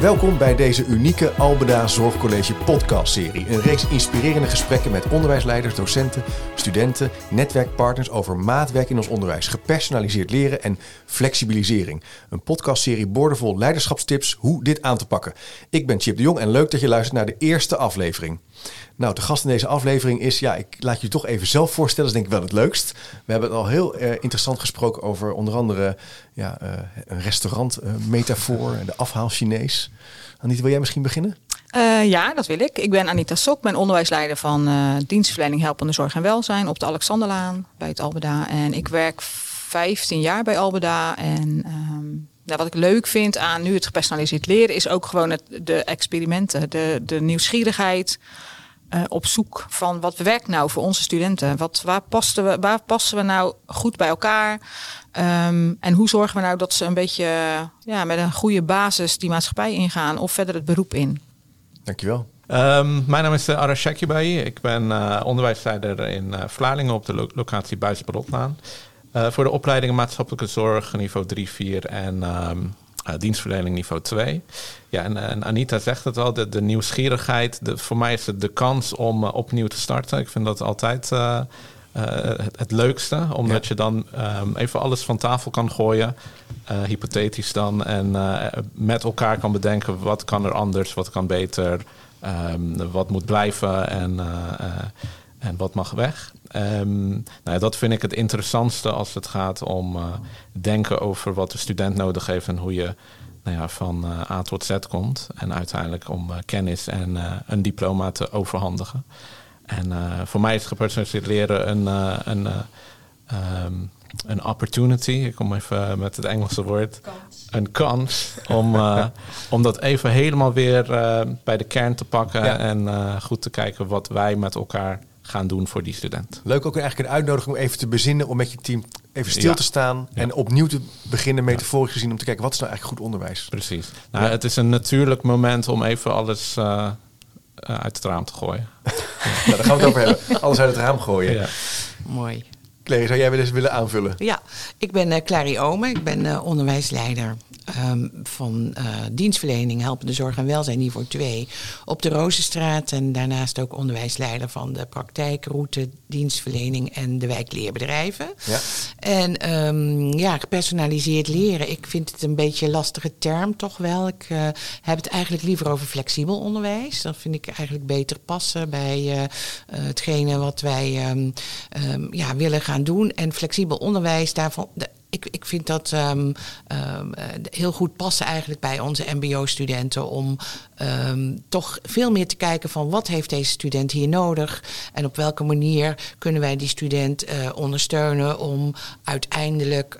Welkom bij deze unieke Albeda Zorgcollege podcastserie. Een reeks inspirerende gesprekken met onderwijsleiders, docenten, studenten, netwerkpartners over maatwerk in ons onderwijs, gepersonaliseerd leren en flexibilisering. Een podcastserie boordevol leiderschapstips hoe dit aan te pakken. Ik ben Chip de Jong en leuk dat je luistert naar de eerste aflevering. Nou, de gast in deze aflevering is, ja, ik laat je toch even zelf voorstellen, dat is denk ik wel het leukst. We hebben al heel uh, interessant gesproken over onder andere ja, uh, een restaurant uh, metafoor, de afhaal Chinees. Anita, wil jij misschien beginnen? ja, dat wil ik. Ik ben Anita Sok, ben onderwijsleider van dienstverlening Helpende Zorg en Welzijn op de Alexanderlaan bij het Albeda. En ik werk 15 jaar bij Albeda en um, nou, wat ik leuk vind aan nu het gepersonaliseerd leren is ook gewoon het, de experimenten, de, de nieuwsgierigheid. Uh, op zoek van wat werkt nou voor onze studenten? Wat, waar, passen we, waar passen we nou goed bij elkaar? Um, en hoe zorgen we nou dat ze een beetje ja, met een goede basis die maatschappij ingaan of verder het beroep in? Dankjewel. Um, mijn naam is uh, Arash Shakibai. Ik ben uh, onderwijsleider in uh, Vlaardingen op de lo locatie Buisbrotlaan. Uh, voor de opleidingen maatschappelijke zorg niveau 3, 4 en um, uh, dienstverlening niveau 2. Ja, en, en, Anita zegt het al, de, de nieuwsgierigheid. De, voor mij is het de kans om uh, opnieuw te starten. Ik vind dat altijd het, het, leukste. Omdat ja. je dan um, even alles van tafel kan gooien. hypothetisch dan. En met elkaar kan bedenken wat kan er anders, wat kan beter. Um, wat moet blijven en, en wat mag weg. Um, nou, dat vind ik het interessantste als het gaat om uh, denken over wat de student nodig heeft en hoe je nou ja, van uh, A tot Z komt. En uiteindelijk om uh, kennis en een diploma te overhandigen. En voor mij is gepersonaliseerd leren een, een, um, een opportunity. Ik kom even met het Engelse woord. Kans. Een kans om, om dat even helemaal weer bij de kern te pakken. Ja. En goed te kijken wat wij met elkaar gaan doen voor die student. Leuk ook eigenlijk een uitnodiging om even te bezinnen, om met je team even stil ja. te staan en ja. opnieuw te beginnen, metaforisch gezien, om te kijken wat is nou eigenlijk goed onderwijs. Precies. Nou, ja. Het is een natuurlijk moment om even alles uh, uit het raam te gooien. nou, daar gaan we het over hebben. Alles uit het raam gooien. Mooi. Clary, zou jij wel eens willen aanvullen? Ja, ik ben uh, Clary Ome, ik ben uh, onderwijsleider um, van uh, dienstverlening Helpende Zorg en Welzijn niveau 2 op de Rozenstraat. En daarnaast ook onderwijsleider van de praktijkroute dienstverlening en de wijkleerbedrijven. Ja. En um, ja, gepersonaliseerd leren, ik vind het een beetje een lastige term toch wel. Ik heb het eigenlijk liever over flexibel onderwijs. Dat vind ik eigenlijk beter passen bij hetgene wat wij um, ja, willen gaan doen. En flexibel onderwijs, daarvan, ik, ik vind dat um, um, heel goed passen eigenlijk bij onze MBO-studenten om um, toch veel meer te kijken van wat heeft deze student hier nodig en op welke manier kunnen wij die student uh, ondersteunen om uiteindelijk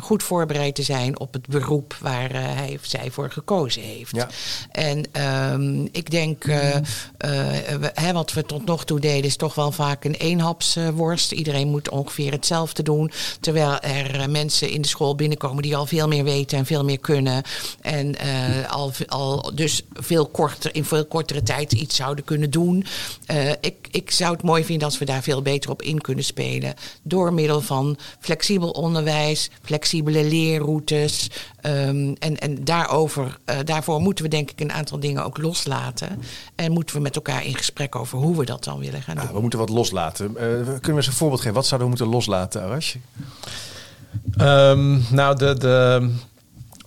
goed voorbereid te zijn op het beroep waar uh, hij of zij voor gekozen heeft. Ja. En ik denk, uh, we, hè, wat we tot nog toe deden is toch wel vaak een eenhapsworst. Iedereen moet ongeveer hetzelfde doen, terwijl er er mensen in de school binnenkomen die al veel meer weten en veel meer kunnen. En uh, al, al dus veel korter, in veel kortere tijd iets zouden kunnen doen. Uh, ik, ik zou het mooi vinden als we daar veel beter op in kunnen spelen. Door middel van flexibel onderwijs, flexibele leerroutes. Um, en en daarover, uh, daarvoor moeten we denk ik een aantal dingen ook loslaten. En moeten we met elkaar in gesprek over hoe we dat dan willen gaan nou, doen. We moeten wat loslaten. kunnen we eens een voorbeeld geven? Wat zouden we moeten loslaten, Arash? Um, nou, de, de,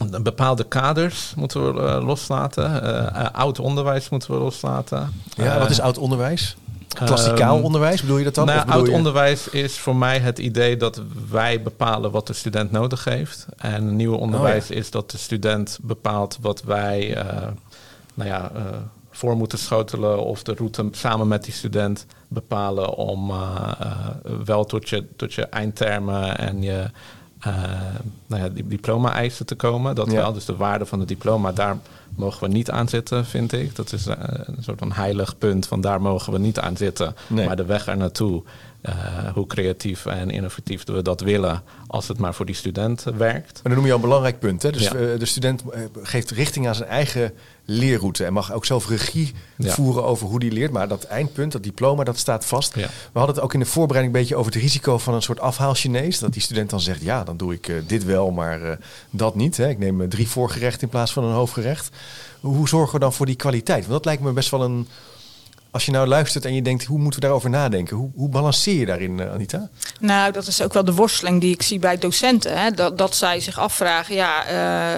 de, bepaalde kaders moeten we uh, loslaten. Uh, oud onderwijs moeten we loslaten. Ja, wat is oud onderwijs? Klassikaal um, onderwijs, bedoel je dat dan? Nou, oud je... onderwijs is voor mij het idee dat wij bepalen wat de student nodig heeft. En nieuw onderwijs oh, ja. is dat de student bepaalt wat wij nou ja, voor moeten schotelen of de route samen met die student bepalen om wel tot je, tot je eindtermen en je nou ja, die diploma-eisen te komen. Dat ja. wel, dus de waarde van het diploma, daar mogen we niet aan zitten, vind ik. Dat is uh, een soort van heilig punt van daar mogen we niet aan zitten. Nee. Maar de weg er naartoe, hoe creatief en innovatief we dat willen als het maar voor die student werkt. Maar dan noem je al een belangrijk punt. Hè? Dus de student geeft richting aan zijn eigen leerroute en mag ook zelf regie voeren over hoe die leert. Maar dat eindpunt, dat diploma, dat staat vast. We hadden het ook in de voorbereiding een beetje over het risico van een soort afhaal-Chinees. Dat die student dan zegt, ja, dan doe ik dit wel, maar dat niet. Hè? Ik neem drie voorgerechten in plaats van een hoofdgerecht. Hoe zorgen we dan voor die kwaliteit? Want dat lijkt me best wel een als je nou luistert en je denkt, hoe moeten we daarover nadenken? Hoe, hoe balanceer je daarin, uh, Anita? Nou, dat is ook wel de worsteling die ik zie bij docenten. Hè? Dat, dat zij zich afvragen, ja,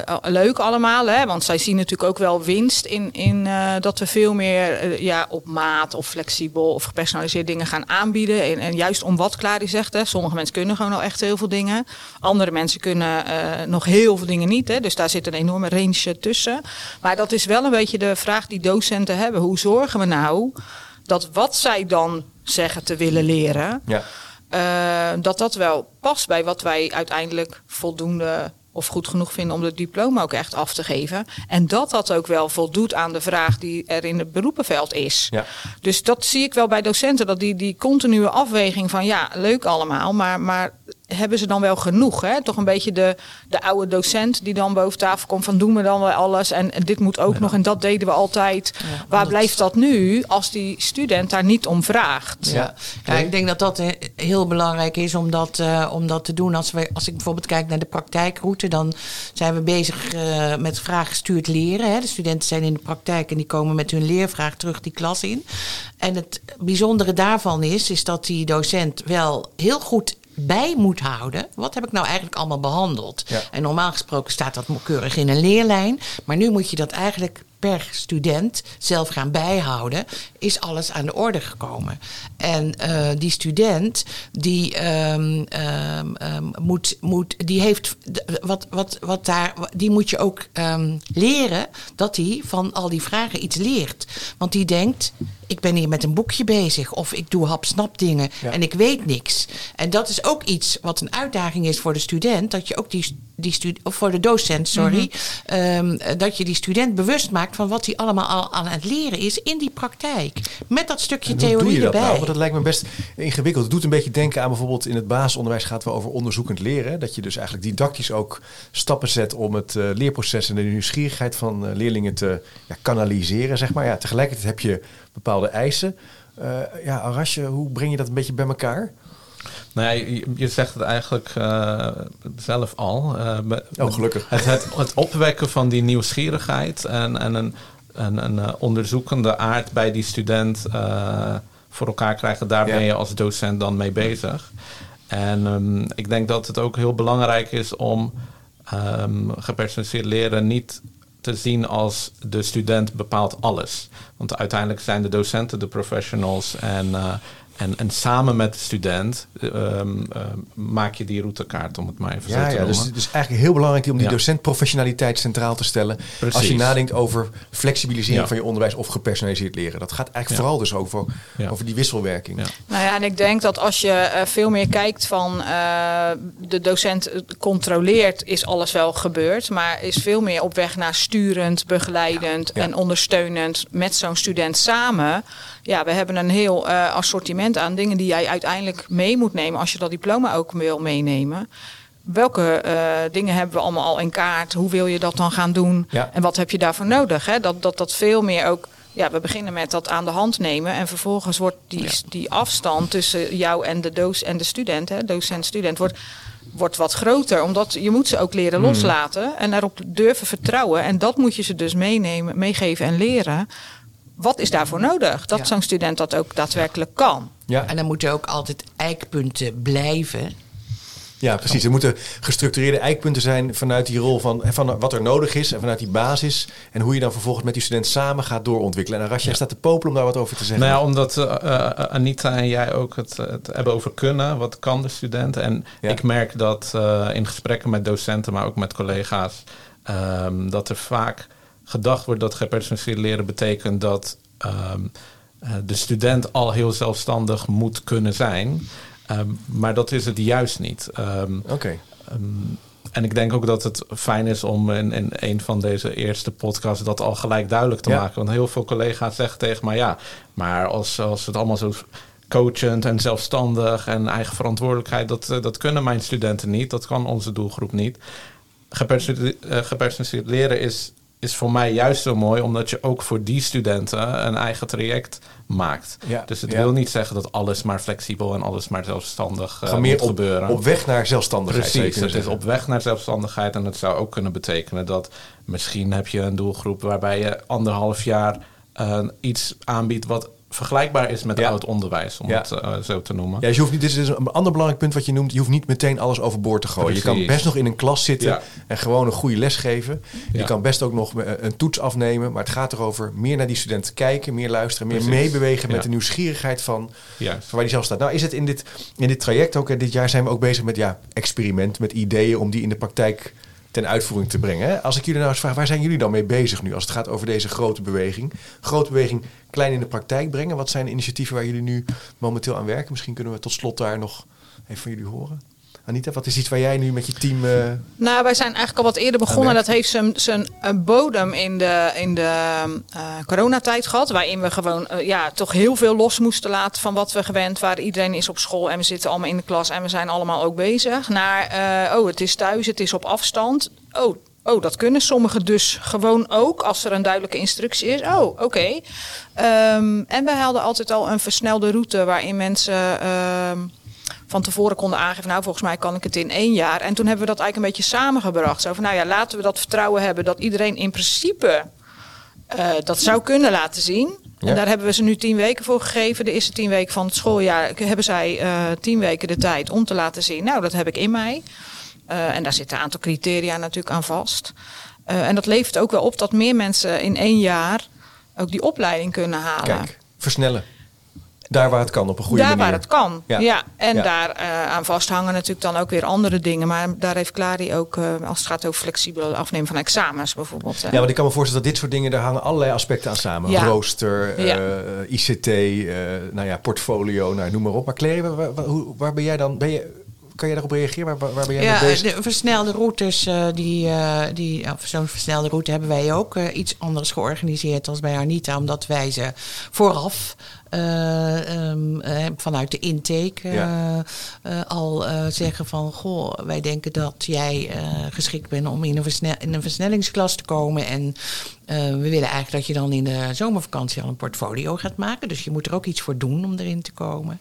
uh, leuk allemaal. Hè? Want zij zien natuurlijk ook wel winst in, in uh, dat we veel meer ja, op maat of flexibel of gepersonaliseerd dingen gaan aanbieden. En, en juist om wat Clary zegt, hè? sommige mensen kunnen gewoon al echt heel veel dingen. Andere mensen kunnen nog heel veel dingen niet. Hè? Dus daar zit een enorme range tussen. Maar dat is wel een beetje de vraag die docenten hebben. Hoe zorgen we nou dat wat zij dan zeggen te willen leren, ja. uh, dat dat wel past bij wat wij uiteindelijk voldoende of goed genoeg vinden om het diploma ook echt af te geven. En dat dat ook wel voldoet aan de vraag die er in het beroepenveld is. Ja. Dus dat zie ik wel bij docenten, dat die, die continue afweging van ja, leuk allemaal, maar, maar hebben ze dan wel genoeg? Hè? Toch een beetje de, de oude docent die dan boven tafel komt van doen we dan wel alles en, dit moet ook nog en dat deden we altijd. Waar blijft dat nu als die student daar niet om vraagt? Ja, ja ik denk dat dat heel belangrijk is om dat, uh, om dat te doen. Als, we, als ik bijvoorbeeld kijk naar de praktijkroute, dan zijn we bezig uh, met vraaggestuurd leren. Hè? De studenten zijn in de praktijk en die komen met hun leervraag terug die klas in. En het bijzondere daarvan is, is dat die docent wel heel goed bij moet houden. Wat heb ik nou eigenlijk allemaal behandeld? En normaal gesproken staat dat keurig in een leerlijn. Maar nu moet je dat eigenlijk per student zelf gaan bijhouden, is alles aan de orde gekomen. En uh, die student die um, um, moet, moet, die heeft wat, wat, wat daar, die moet je ook leren dat hij van al die vragen iets leert. Want die denkt, ik ben hier met een boekje bezig of ik doe hap-snap dingen en ik weet niks. En dat is ook iets wat een uitdaging is voor de student, dat je ook die, die student, of voor de docent, sorry, mm dat je die student bewust maakt van wat hij allemaal al aan het leren is in die praktijk. Met dat stukje theorie doe je dat erbij. Nou? Want dat lijkt me best ingewikkeld. Het doet een beetje denken aan bijvoorbeeld in het basisonderwijs gaat het over onderzoekend leren. Dat je dus eigenlijk didactisch ook stappen zet om het uh, leerproces en de nieuwsgierigheid van uh, leerlingen te ja, kanaliseren, zeg maar. Ja, tegelijkertijd heb je bepaalde eisen. Uh, ja, Arasje, hoe breng je dat een beetje bij elkaar? Nou ja, je, zegt het eigenlijk uh, zelf al. Uh, oh, gelukkig. Het, het, het, opwekken van die nieuwsgierigheid en, en een, een, een onderzoekende aard bij die student voor elkaar krijgen, daar ben je als docent dan mee bezig. En um, ik denk dat het ook heel belangrijk is om um, gepersonaliseerd leren niet te zien als de student bepaalt alles. Want uiteindelijk zijn de docenten de professionals en, uh, en, en samen met de student um, maak je die routekaart, om het maar even ja, zo te ja, Dus het is eigenlijk heel belangrijk om die ja. docentprofessionaliteit centraal te stellen. Precies. Als je nadenkt over flexibilisering van je onderwijs of gepersonaliseerd leren. Dat gaat eigenlijk vooral dus over, over die wisselwerking. Nou ja, en ik denk dat als je uh, veel meer kijkt van uh, de docent controleert, is alles wel gebeurd. Maar is veel meer op weg naar sturend, begeleidend en ondersteunend met zo'n student samen. Ja, we hebben een heel uh, assortiment aan dingen die jij uiteindelijk mee moet nemen als je dat diploma ook wil meenemen. Welke uh, dingen hebben we allemaal al in kaart? Hoe wil je dat dan gaan doen? Ja. En wat heb je daarvoor nodig? Hè? Dat, dat dat veel meer ook. Ja, we beginnen met dat aan de hand nemen. En vervolgens wordt die, ja. die afstand tussen jou en de doos en de student, hè, docent-student, wordt, wordt wat groter. Omdat je moet ze ook leren hmm. loslaten en erop durven vertrouwen. En dat moet je ze dus meenemen, meegeven en leren wat is daarvoor nodig? Dat ja. zo'n student dat ook daadwerkelijk kan. Ja. En dan moeten ook altijd eikpunten blijven. Ja, precies. Er moeten gestructureerde eikpunten zijn vanuit die rol van, van wat er nodig is en vanuit die basis. En hoe je dan vervolgens met die student samen gaat doorontwikkelen. En Rasja ja. staat te popelen om daar wat over te zeggen. Nou ja, omdat uh, uh, Anita en jij ook het, het, hebben over kunnen. Wat kan de student? En ja. ik merk dat uh, in gesprekken met docenten, maar ook met collega's, um, dat er vaak gedacht wordt dat gepersonaliseerd leren betekent dat um, de student al heel zelfstandig moet kunnen zijn. Um, maar dat is het juist niet. Um, Oké. Okay. en ik denk ook dat het fijn is om in, in een van deze eerste podcasts dat al gelijk duidelijk te ja. maken. Want heel veel collega's zeggen tegen mij ja, maar als, als het allemaal zo coachend en zelfstandig en eigen verantwoordelijkheid. Dat, eh, dat kunnen mijn studenten niet. Dat kan onze doelgroep niet. Gepersonaliseerd leren is, is voor mij juist zo mooi, omdat je ook voor die studenten een eigen traject maakt. Ja, dus het ja. wil niet zeggen dat alles maar flexibel en alles maar zelfstandig uh, meer moet op, gebeuren. op weg naar zelfstandigheid. Precies, het is op weg naar zelfstandigheid en het zou ook kunnen betekenen dat misschien heb je een doelgroep waarbij je anderhalf jaar eh, iets aanbiedt wat vergelijkbaar is met Ja. oud onderwijs, om Ja. het eh, zo te noemen. Ja, dus je hoeft niet, dit is dus een ander belangrijk punt wat je noemt. Je hoeft niet meteen alles overboord te gooien. Je kan best nog in een klas zitten Ja. en gewoon een goede les geven. Je kan best ook nog eh, een toets afnemen. Maar het gaat erover meer naar die studenten kijken, meer luisteren, meer Precies. meebewegen met Ja. de nieuwsgierigheid van, van waar die zelf staat. Nou is het in dit, in dit traject ook, hè, dit jaar zijn we ook bezig met ja, experimenten, met ideeën om die in de praktijk ten uitvoering te brengen. Als ik jullie nou eens vraag, waar zijn jullie dan mee bezig nu als het gaat over deze grote beweging? Grote beweging klein in de praktijk brengen. Wat zijn de initiatieven waar jullie nu momenteel aan werken? Misschien kunnen we tot slot daar nog even van jullie horen. Anita, wat is iets waar jij nu met je team... eh, Nou, wij zijn eigenlijk al wat eerder begonnen. Dat heeft zijn, zijn eh, bodem in de, in de eh, coronatijd gehad. Waarin we gewoon ja, toch heel veel los moesten laten van wat we gewend waren. Iedereen is op school en we zitten allemaal in de klas en we zijn allemaal ook bezig. Naar, oh, het is thuis, het is op afstand. Oh, oh, dat kunnen sommigen dus gewoon ook als er een duidelijke instructie is. Oh, oké. Ehm, en we hadden altijd al een versnelde route waarin mensen... ehm, van tevoren konden aangeven, nou volgens mij kan ik het in één jaar. En toen hebben we dat eigenlijk een beetje samengebracht. Zo van, nou ja, laten we dat vertrouwen hebben dat iedereen in principe eh, dat zou kunnen laten zien. Ja. En daar hebben we ze nu tien weken voor gegeven. De eerste tien weken van het schooljaar hebben zij eh, tien weken de tijd om te laten zien. Nou, dat heb ik in mij. Eh, en daar zitten een aantal criteria natuurlijk aan vast. En dat levert ook wel op dat meer mensen in één jaar ook die opleiding kunnen halen. Kijk, versnellen. Daar waar het kan, op een goede daar manier. waar het kan. Ja. Ja. En Ja. daar eh, aan vasthangen natuurlijk dan ook weer andere dingen. Maar daar heeft Clary ook, eh, als het gaat over flexibel afnemen van examens bijvoorbeeld. Ja, want ik kan me voorstellen dat dit soort dingen, daar hangen allerlei aspecten aan samen. Ja. Rooster, eh. ICT, nou ja, portfolio, nou, noem maar op. Maar Claire, waar, waar ben jij dan? Ben je, kan jij daarop reageren? Waar, ben jij Ja, mee bezig? de versnelde routes, eh, die, eh, die, of zo'n versnelde route hebben wij ook eh, iets anders georganiseerd als bij Arnita, omdat wij ze vooraf eh, ehm, eh, vanuit de intake eh, Ja. eh, al eh, zeggen van, goh, wij denken dat jij eh, geschikt bent om in een, versnel, in een versnellingsklas te komen en eh, we willen eigenlijk dat je dan in de zomervakantie al een portfolio gaat maken. Dus je moet er ook iets voor doen om erin te komen.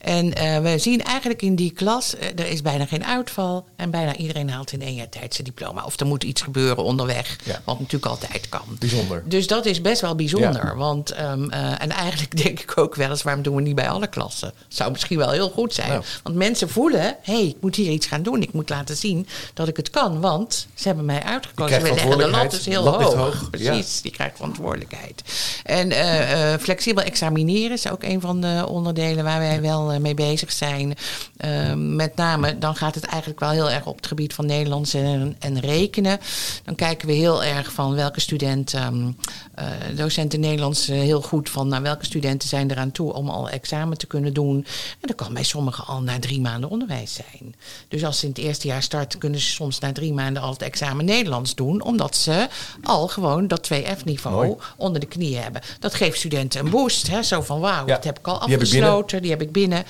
En eh, we zien eigenlijk in die klas, eh, er is bijna geen uitval. En bijna iedereen haalt in één jaar tijd zijn diploma. Of er moet iets gebeuren onderweg, Ja. wat natuurlijk altijd kan. Bijzonder. Dus dat is best wel bijzonder. Ja. Want, ehm, eh, en eigenlijk denk ik ook wel eens, waarom doen we niet bij alle klassen? Zou misschien wel heel goed zijn. Nou. Want mensen voelen, hé, hey, ik moet hier iets gaan doen. Ik moet laten zien dat ik het kan. Want ze hebben mij uitgekozen. leggen de lat verantwoordelijkheid. dus heel hoog. hoog, Precies, die krijgt verantwoordelijkheid. En eh, eh, flexibel examineren is ook een van de onderdelen waar wij wel eh, mee bezig zijn. Eh, met name, dan gaat het eigenlijk wel heel erg op het gebied van Nederlands en, en rekenen. Dan kijken we heel erg van welke studenten, ehm, eh, docenten Nederlands heel goed van naar welke studenten zijn eraan toe om al examen te kunnen doen. En dat kan bij sommigen al na drie maanden onderwijs zijn. Dus als ze in het eerste jaar starten, kunnen ze soms na drie maanden al het examen Nederlands doen, omdat ze al gewoon dat 2F-niveau Mooi. onder de knie hebben. Dat geeft studenten een boost. Hè? Zo van wauw, dat heb ik al afgesloten, die heb ik binnen.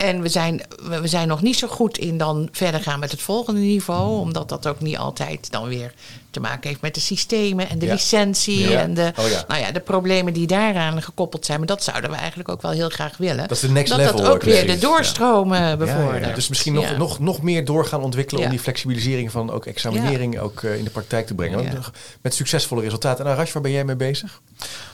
En we zijn, we zijn nog niet zo goed in dan verder gaan met het volgende niveau. Omdat dat ook niet altijd dan weer te maken heeft met de systemen en de Ja. licentie. Ja. En de, Oh ja. nou ja, de problemen die daaraan gekoppeld zijn. Maar dat zouden we eigenlijk ook wel heel graag willen. Dat is de next dat level dat ook weer de doorstromen bevordert. ja. Dus misschien nog, nog, nog meer door gaan ontwikkelen om die flexibilisering van ook examinering ook eh, in de praktijk te brengen. Met succesvolle resultaten. En Arash, waar ben jij mee bezig?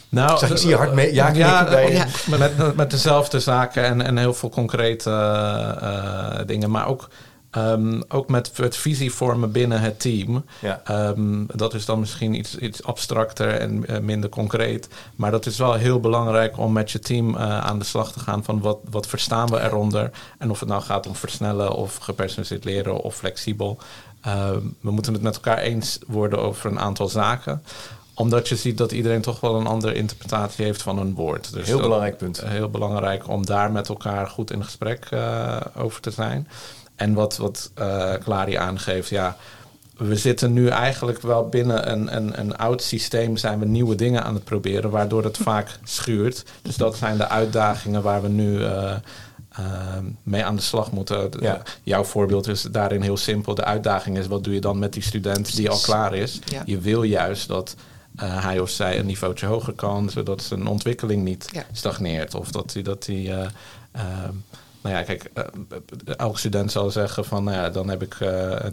Nou, Ik zag- ik zie je hard mee- ja bij- ja, Met, met dezelfde zaken en, en heel veel concrete eh, eh, dingen. Maar ook, ehm, ook met het visie vormen binnen het team. Ja. Ehm, dat is dan misschien iets, iets abstracter en eh, minder concreet. Maar dat is wel heel belangrijk om met je team eh, aan de slag te gaan. Van wat, wat verstaan we eronder? En of het nou gaat om versnellen of gepersonaliseerd leren of flexibel. Ehm, we moeten het met elkaar eens worden over een aantal zaken omdat je ziet dat iedereen toch wel een andere interpretatie heeft van een woord. Dus Heel belangrijk punt. Heel belangrijk om daar met elkaar goed in gesprek eh, over te zijn. En wat, wat eh Clary aangeeft, ja, we zitten nu eigenlijk wel binnen een, een, een oud systeem, zijn we nieuwe dingen aan het proberen, waardoor het vaak schuurt. Dus dat zijn de uitdagingen waar we nu uh, mee aan de slag moeten. Ja. Jouw voorbeeld is daarin heel simpel. De uitdaging is, wat doe je dan met die student die al klaar is? Je wil juist dat uh, hij of zij een niveautje hoger kan, zodat zijn ontwikkeling niet stagneert. Of dat hij dat hij nou ja, kijk, uh, elke student zal zeggen van, nou ja, dan heb ik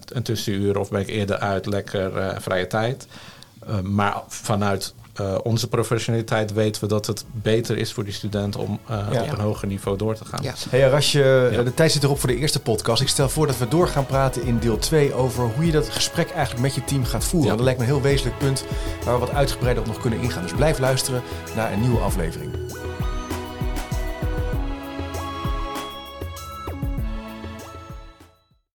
een tussenuur of ben ik eerder uit, lekker vrije tijd. maar vanuit onze professionaliteit weten we dat het beter is voor die student om ja. op een hoger niveau door te gaan. Ja. Hey Arasje, ja. de tijd zit erop voor de eerste podcast. Ik stel voor dat we door gaan praten in deel 2 over hoe je dat gesprek eigenlijk met je team gaat voeren. Dat lijkt me een heel wezenlijk punt waar we wat uitgebreider op nog kunnen ingaan. Dus blijf luisteren naar een nieuwe aflevering.